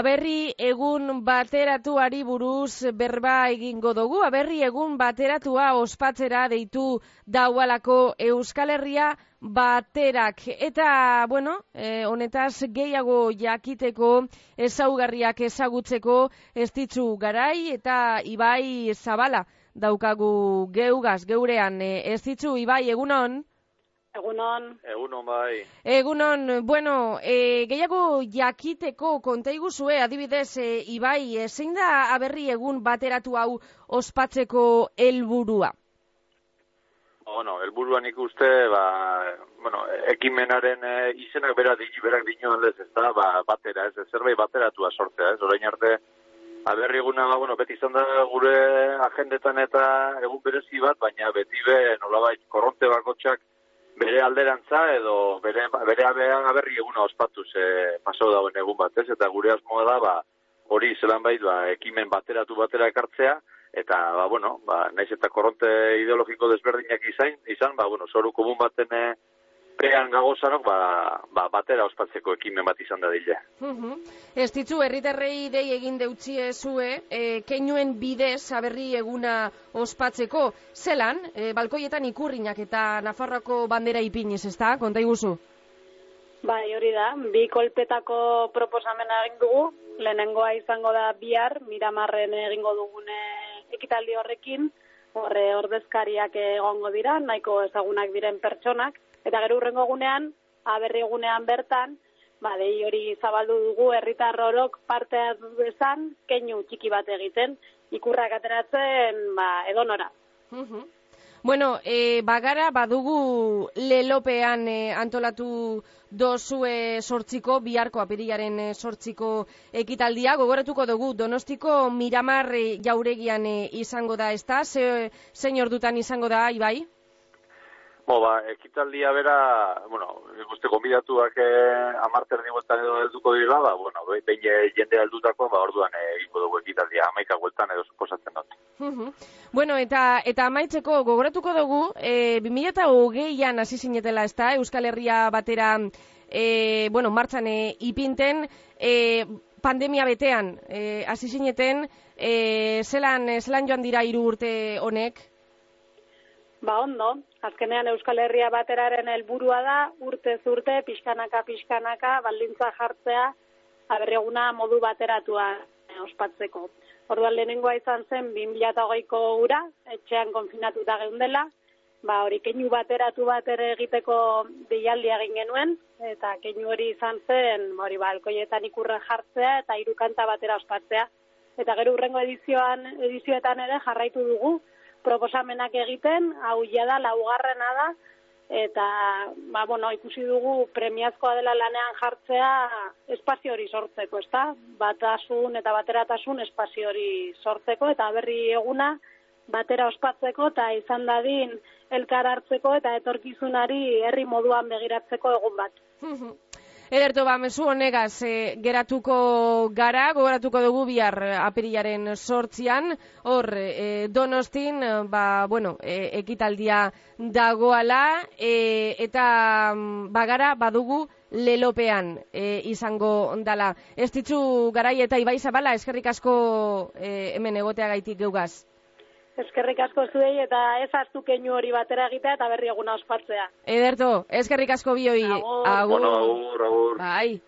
Aberri egun bateratuari buruz berba egingo dugu. Aberri egun bateratua ospatzera deitu daualako Euskal Herria baterak. Eta, bueno, e, honetaz gehiago jakiteko ezaugarriak ezagutzeko ez ditzu garai eta ibai zabala daukagu geugaz geurean. E, ez ditzu ibai egunon? Egunon. Egunon bai. Egunon, bueno, e, gehiago jakiteko kontaigu zue, adibidez, e, Ibai, e, zein da aberri egun bateratu hau ospatzeko helburua? Bueno, helburuan ikuste, ba, bueno, ekimenaren e, izenak berak digi, berak dinoan lez, ez da, ba, batera, ez, zerbait bateratua sortzea, ez, orain arte, aberri eguna, ba, bueno, beti izan da gure agendetan eta egun berezi bat, baina beti be, nolabait, korronte bakotxak, bere alderantza edo bere bere aberri eguna ospatu ze paso dauen egun bat, ez? Eta gure asmoa da ba hori zelan bait ba ekimen bateratu batera ekartzea eta ba bueno, ba naiz eta korronte ideologiko desberdinak izan, izan ba bueno, soru komun baten eh, pean gagozanok ba, ba, batera ospatzeko ekimen bat izan da dile. Uh Ez ditzu, herritarrei dei egin deutzi ezue, e, keinuen bidez aberri eguna ospatzeko, zelan, e, balkoietan ikurrinak eta Nafarroako bandera ipiniz, ez da, konta iguzu? Bai, hori da, bi kolpetako proposamena egin dugu, lehenengoa izango da bihar, miramarren egingo dugune ekitaldi horrekin, horre ordezkariak egongo dira, nahiko ezagunak diren pertsonak, Eta gero urrengo gunean, aberri egunean bertan, ba, dei hori zabaldu dugu herritar orok parte dezan, keinu txiki bat egiten, ikurrak ateratzen, ba, edonora. Bueno, e, bagara badugu lelopean e, antolatu dozue sortziko, biharko apirilaren e, sortziko ekitaldia, gogoratuko dugu, donostiko miramar e, jauregian e, izango da, ez da? Zein ordutan izango da, Ibai? Bo, ba, ekitaldia bera, bueno, ikuste konbidatuak eh, amarter diguetan edo helduko dira, ba, bueno, behin jende heldutako, ba, orduan eh, egiko dugu ekitaldia amaika gueltan edo suposatzen dut. Bueno, eta eta amaitzeko gogoratuko dugu, e, 2008an hasi zinetela, ez da, Euskal Herria batera, e, bueno, martxan e, ipinten, e, pandemia betean e, hasi zineten, e, zelan, zelan joan dira hiru urte honek? Ba ondo, azkenean Euskal Herria bateraren helburua da urte zurte pixkanaka pixkanaka baldintza jartzea aberreguna modu bateratua ospatzeko. Orduan lehenengoa izan zen 2008ko ura, etxean konfinatuta geundela, ba hori keinu bateratu bat ere egiteko deialdi egin genuen eta keinu hori izan zen hori ba alkoietan ikurra jartzea eta hiru kanta batera ospatzea. Eta gero urrengo edizioan edizioetan ere jarraitu dugu proposamenak egiten, hau ja da laugarrena da eta ba, bueno, ikusi dugu premiazkoa dela lanean jartzea espazio hori sortzeko, ezta? Batasun eta bateratasun espazio hori sortzeko eta berri eguna batera ospatzeko eta izan dadin elkar hartzeko eta etorkizunari herri moduan begiratzeko egun bat. Ederto, ba, mesu honegaz, e, geratuko gara, gogoratuko dugu bihar apirilaren sortzian, hor, e, donostin, ba, bueno, e, ekitaldia dagoala, e, eta bagara badugu lelopean e, izango ondala. Ez ditzu garai eta ibai zabala, eskerrik asko e, hemen egotea gaitik geugaz. Eskerrik asko zuei eta ez hartu keinu hori batera egitea eta berri eguna ospatzea. Ederto, eskerrik asko bioi. Agur. Agur. Bueno, agur, agur. Bai.